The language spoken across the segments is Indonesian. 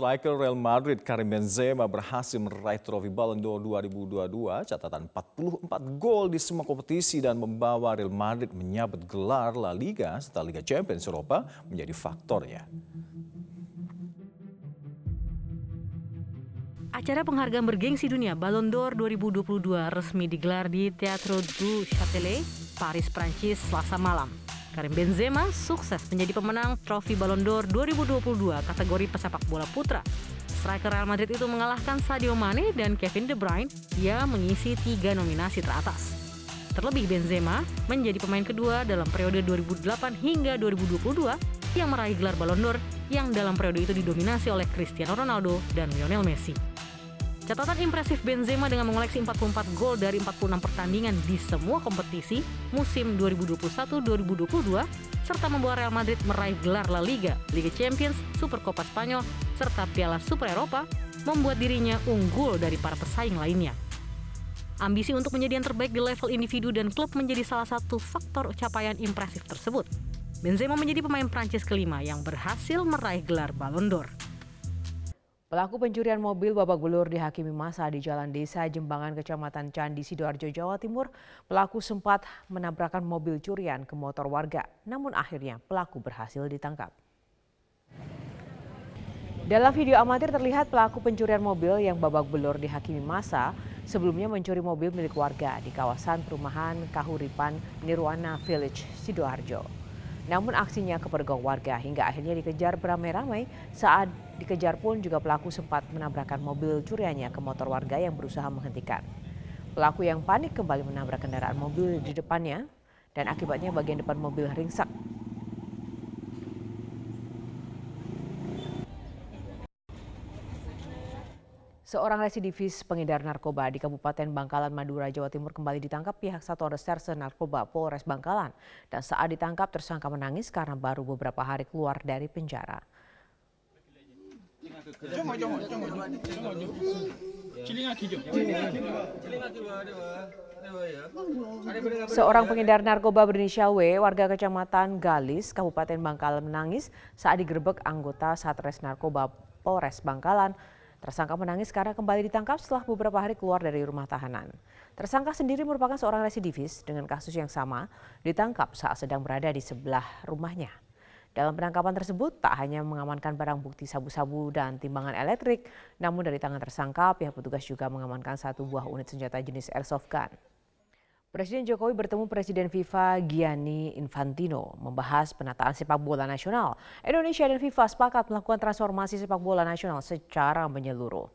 Striker Real Madrid Karim Benzema berhasil meraih trofi Ballon d'Or 2022, catatan 44 gol di semua kompetisi dan membawa Real Madrid menyabet gelar La Liga serta Liga Champions Eropa menjadi faktornya. Acara penghargaan bergengsi dunia Ballon d'Or 2022 resmi digelar di Teatro du Châtelet, Paris, Prancis, Selasa malam. Karim Benzema sukses menjadi pemenang trofi Ballon d'Or 2022 kategori pesepak bola putra. Striker Real Madrid itu mengalahkan Sadio Mane dan Kevin De Bruyne yang mengisi tiga nominasi teratas. Terlebih Benzema menjadi pemain kedua dalam periode 2008 hingga 2022 yang meraih gelar Ballon d'Or yang dalam periode itu didominasi oleh Cristiano Ronaldo dan Lionel Messi. Catatan impresif Benzema dengan mengoleksi 44 gol dari 46 pertandingan di semua kompetisi musim 2021-2022 serta membawa Real Madrid meraih gelar La Liga, Liga Champions, Super Copa Spanyol, serta Piala Super Eropa membuat dirinya unggul dari para pesaing lainnya. Ambisi untuk menjadi yang terbaik di level individu dan klub menjadi salah satu faktor capaian impresif tersebut. Benzema menjadi pemain Prancis kelima yang berhasil meraih gelar Ballon d'Or. Pelaku pencurian mobil babak belur dihakimi masa di Jalan Desa Jembangan Kecamatan Candi Sidoarjo, Jawa Timur. Pelaku sempat menabrakkan mobil curian ke motor warga, namun akhirnya pelaku berhasil ditangkap. Dalam video amatir terlihat pelaku pencurian mobil yang babak belur dihakimi masa sebelumnya mencuri mobil milik warga di kawasan perumahan Kahuripan Nirwana Village, Sidoarjo. Namun aksinya kepergok warga hingga akhirnya dikejar beramai-ramai. Saat dikejar pun juga pelaku sempat menabrakkan mobil curiannya ke motor warga yang berusaha menghentikan. Pelaku yang panik kembali menabrak kendaraan mobil di depannya dan akibatnya bagian depan mobil ringsek Seorang residivis pengedar narkoba di Kabupaten Bangkalan, Madura, Jawa Timur kembali ditangkap pihak Satuan Reserse Narkoba Polres Bangkalan. Dan saat ditangkap tersangka menangis karena baru beberapa hari keluar dari penjara. Seorang pengedar narkoba berinisial W, warga kecamatan Galis, Kabupaten Bangkalan menangis saat digerebek anggota Satres Narkoba Polres Bangkalan Tersangka menangis karena kembali ditangkap setelah beberapa hari keluar dari rumah tahanan. Tersangka sendiri merupakan seorang residivis dengan kasus yang sama ditangkap saat sedang berada di sebelah rumahnya. Dalam penangkapan tersebut tak hanya mengamankan barang bukti sabu-sabu dan timbangan elektrik, namun dari tangan tersangka pihak petugas juga mengamankan satu buah unit senjata jenis airsoft gun. Presiden Jokowi bertemu Presiden FIFA Gianni Infantino membahas penataan sepak bola nasional. Indonesia dan FIFA sepakat melakukan transformasi sepak bola nasional secara menyeluruh.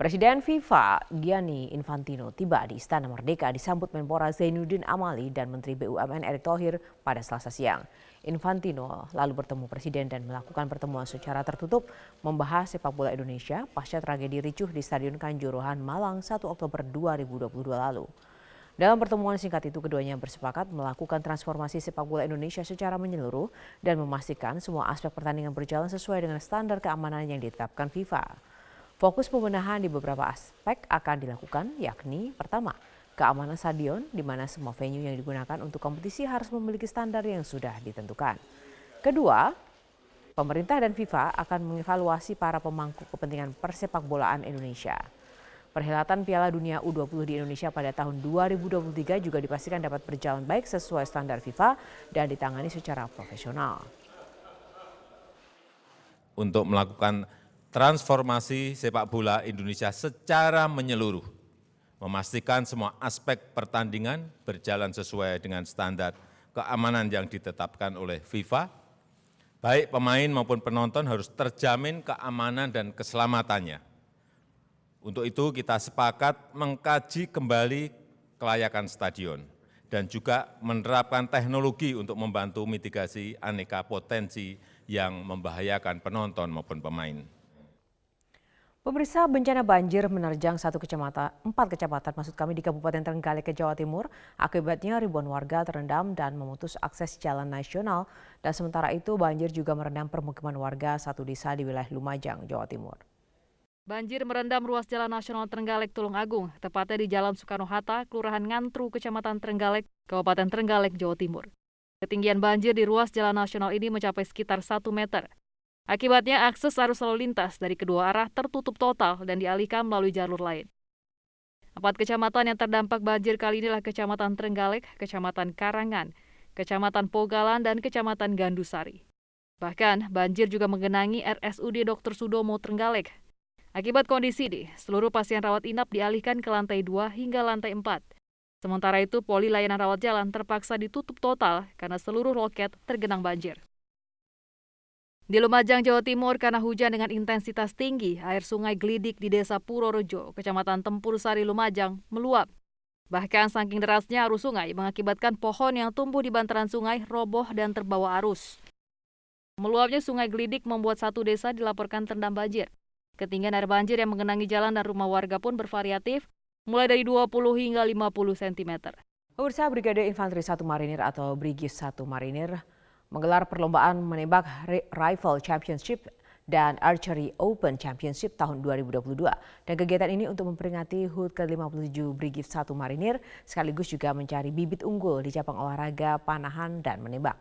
Presiden FIFA Gianni Infantino tiba di Istana Merdeka disambut Menpora Zainuddin Amali dan Menteri BUMN Erick Thohir pada Selasa siang. Infantino lalu bertemu Presiden dan melakukan pertemuan secara tertutup membahas sepak bola Indonesia pasca tragedi ricuh di Stadion Kanjuruhan Malang 1 Oktober 2022 lalu. Dalam pertemuan singkat itu keduanya bersepakat melakukan transformasi sepak bola Indonesia secara menyeluruh dan memastikan semua aspek pertandingan berjalan sesuai dengan standar keamanan yang ditetapkan FIFA. Fokus pembenahan di beberapa aspek akan dilakukan yakni pertama, keamanan stadion di mana semua venue yang digunakan untuk kompetisi harus memiliki standar yang sudah ditentukan. Kedua, pemerintah dan FIFA akan mengevaluasi para pemangku kepentingan persepak bolaan Indonesia. Perhelatan Piala Dunia U20 di Indonesia pada tahun 2023 juga dipastikan dapat berjalan baik sesuai standar FIFA dan ditangani secara profesional. Untuk melakukan transformasi sepak bola Indonesia secara menyeluruh, memastikan semua aspek pertandingan berjalan sesuai dengan standar keamanan yang ditetapkan oleh FIFA, baik pemain maupun penonton harus terjamin keamanan dan keselamatannya untuk itu kita sepakat mengkaji kembali kelayakan stadion dan juga menerapkan teknologi untuk membantu mitigasi aneka potensi yang membahayakan penonton maupun pemain. Pemirsa bencana banjir menerjang satu kecamatan, empat kecamatan maksud kami di Kabupaten Trenggalek ke Jawa Timur. Akibatnya ribuan warga terendam dan memutus akses jalan nasional. Dan sementara itu banjir juga merendam permukiman warga satu desa di wilayah Lumajang, Jawa Timur. Banjir merendam ruas Jalan Nasional Trenggalek Tulung Agung, tepatnya di Jalan Soekarno-Hatta, Kelurahan Ngantru, Kecamatan Trenggalek, Kabupaten Trenggalek, Jawa Timur. Ketinggian banjir di ruas Jalan Nasional ini mencapai sekitar 1 meter. Akibatnya akses arus lalu lintas dari kedua arah tertutup total dan dialihkan melalui jalur lain. Empat kecamatan yang terdampak banjir kali inilah Kecamatan Trenggalek, Kecamatan Karangan, Kecamatan Pogalan, dan Kecamatan Gandusari. Bahkan, banjir juga mengenangi RSUD Dr. Sudomo Trenggalek. Akibat kondisi ini, seluruh pasien rawat inap dialihkan ke lantai 2 hingga lantai 4. Sementara itu, poli layanan rawat jalan terpaksa ditutup total karena seluruh loket tergenang banjir. Di Lumajang, Jawa Timur, karena hujan dengan intensitas tinggi, air sungai Glidik di Desa Purorojo, Kecamatan Tempur Sari, Lumajang, meluap. Bahkan saking derasnya arus sungai mengakibatkan pohon yang tumbuh di bantaran sungai roboh dan terbawa arus. Meluapnya sungai Glidik membuat satu desa dilaporkan terendam banjir. Ketinggian air banjir yang mengenangi jalan dan rumah warga pun bervariatif, mulai dari 20 hingga 50 cm. Pemirsa Brigade Infanteri 1 Marinir atau Brigis 1 Marinir menggelar perlombaan menembak Rifle Championship dan Archery Open Championship tahun 2022. Dan kegiatan ini untuk memperingati HUT ke-57 Brigif 1 Marinir sekaligus juga mencari bibit unggul di cabang olahraga panahan dan menembak.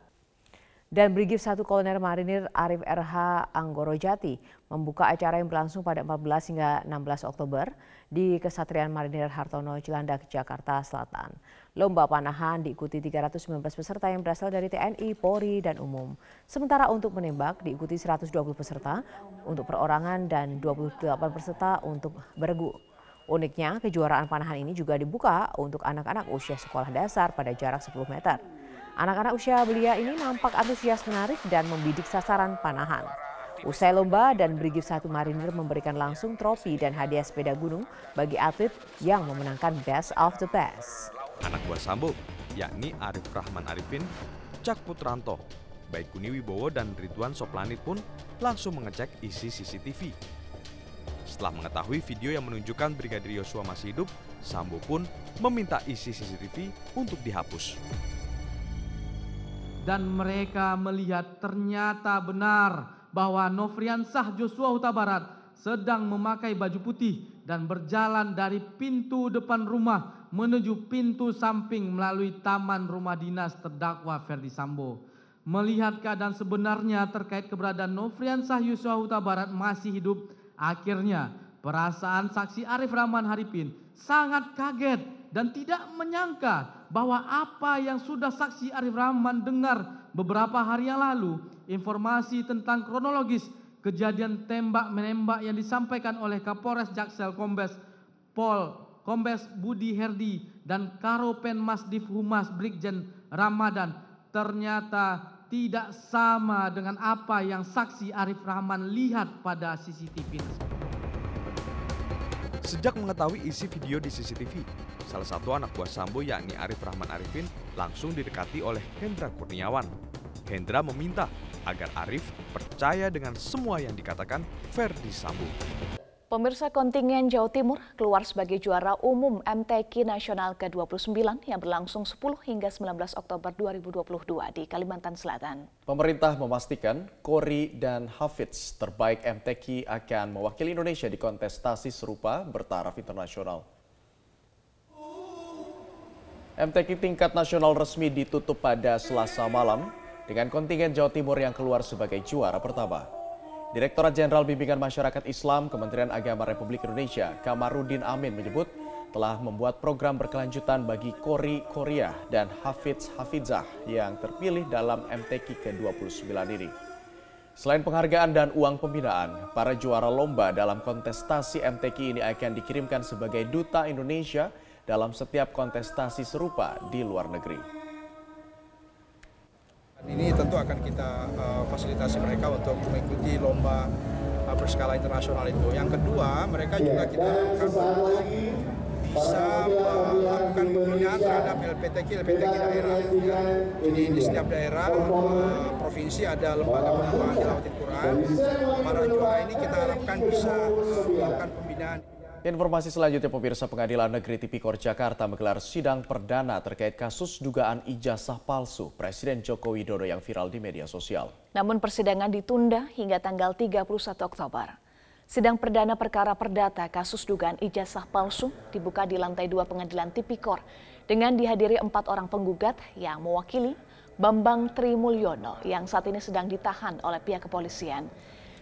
Dan Brigif 1 Kolonel Marinir Arif RH Anggorojati membuka acara yang berlangsung pada 14 hingga 16 Oktober di Kesatrian Marinir Hartono Cilandak, Jakarta Selatan. Lomba panahan diikuti 319 peserta yang berasal dari TNI, Polri, dan umum. Sementara untuk menembak diikuti 120 peserta untuk perorangan dan 28 peserta untuk beregu. Uniknya, kejuaraan panahan ini juga dibuka untuk anak-anak usia sekolah dasar pada jarak 10 meter. Anak-anak usia belia ini nampak antusias menarik dan membidik sasaran panahan. Usai lomba dan Brigif 1 Marinir memberikan langsung trofi dan hadiah sepeda gunung bagi atlet yang memenangkan Best of the Best anak buah Sambo, yakni Arif Rahman Arifin, Cak Putranto, Baikuni Wibowo dan Ridwan Soplanit pun langsung mengecek isi CCTV. Setelah mengetahui video yang menunjukkan Brigadir Yosua masih hidup, Sambo pun meminta isi CCTV untuk dihapus. Dan mereka melihat ternyata benar bahwa Nofriansah Joshua Huta Barat sedang memakai baju putih dan berjalan dari pintu depan rumah menuju pintu samping melalui taman rumah dinas terdakwa Ferdi Sambo. Melihat keadaan sebenarnya terkait keberadaan Nofriansah Yusua Huta Barat masih hidup, akhirnya perasaan saksi Arif Rahman Haripin sangat kaget dan tidak menyangka bahwa apa yang sudah saksi Arif Rahman dengar beberapa hari yang lalu, informasi tentang kronologis kejadian tembak menembak yang disampaikan oleh Kapolres Jaksel Kombes Pol Kombes Budi Herdi dan Karopen Masdif Humas Brigjen Ramadan ternyata tidak sama dengan apa yang saksi Arif Rahman lihat pada CCTV Sejak mengetahui isi video di CCTV, salah satu anak buah Sambo yakni Arif Rahman Arifin langsung didekati oleh Hendra Kurniawan. Hendra meminta agar Arif percaya dengan semua yang dikatakan Ferdi Sambo. Pemirsa kontingen Jawa Timur keluar sebagai juara umum MTQ Nasional ke-29 yang berlangsung 10 hingga 19 Oktober 2022 di Kalimantan Selatan. Pemerintah memastikan Kori dan Hafiz terbaik MTQ akan mewakili Indonesia di kontestasi serupa bertaraf internasional. MTQ tingkat nasional resmi ditutup pada Selasa malam dengan kontingen Jawa Timur yang keluar sebagai juara pertama. Direktorat Jenderal Bimbingan Masyarakat Islam Kementerian Agama Republik Indonesia, Kamarudin Amin menyebut telah membuat program berkelanjutan bagi Kori Korea dan Hafiz Hafizah yang terpilih dalam MTQ ke-29 ini. Selain penghargaan dan uang pembinaan, para juara lomba dalam kontestasi MTQ ini akan dikirimkan sebagai duta Indonesia dalam setiap kontestasi serupa di luar negeri. Ini tentu akan kita uh, fasilitasi mereka untuk mengikuti lomba uh, berskala internasional itu. Yang kedua, mereka juga kita harapkan bisa melakukan pembinaan terhadap LPTQ, LPTQ daerah. Ya. Jadi di setiap daerah, uh, provinsi ada lembaga pengembangan tilawatil Quran. Para juara ini kita harapkan bisa melakukan pembinaan. Informasi selanjutnya pemirsa pengadilan negeri Tipikor Jakarta menggelar sidang perdana terkait kasus dugaan ijazah palsu Presiden Joko Widodo yang viral di media sosial. Namun persidangan ditunda hingga tanggal 31 Oktober. Sidang perdana perkara perdata kasus dugaan ijazah palsu dibuka di lantai dua pengadilan Tipikor dengan dihadiri empat orang penggugat yang mewakili Bambang Trimulyono yang saat ini sedang ditahan oleh pihak kepolisian.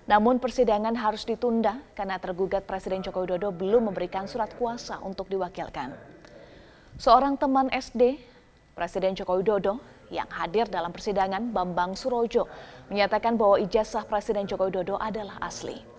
Namun persidangan harus ditunda karena tergugat Presiden Joko Widodo belum memberikan surat kuasa untuk diwakilkan. Seorang teman SD Presiden Joko Widodo yang hadir dalam persidangan Bambang Surojo menyatakan bahwa ijazah Presiden Joko Widodo adalah asli.